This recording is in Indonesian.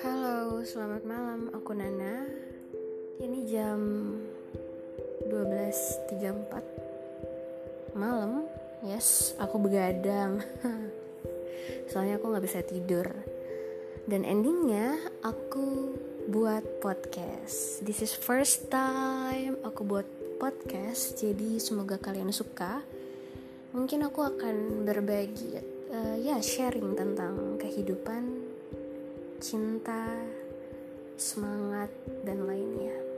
Halo, selamat malam. Aku Nana. Ini jam 12.34 malam. Yes, aku begadang. Soalnya aku nggak bisa tidur. Dan endingnya aku buat podcast. This is first time aku buat podcast. Jadi semoga kalian suka. Mungkin aku akan berbagi uh, ya sharing tentang kehidupan cinta, semangat, dan lainnya.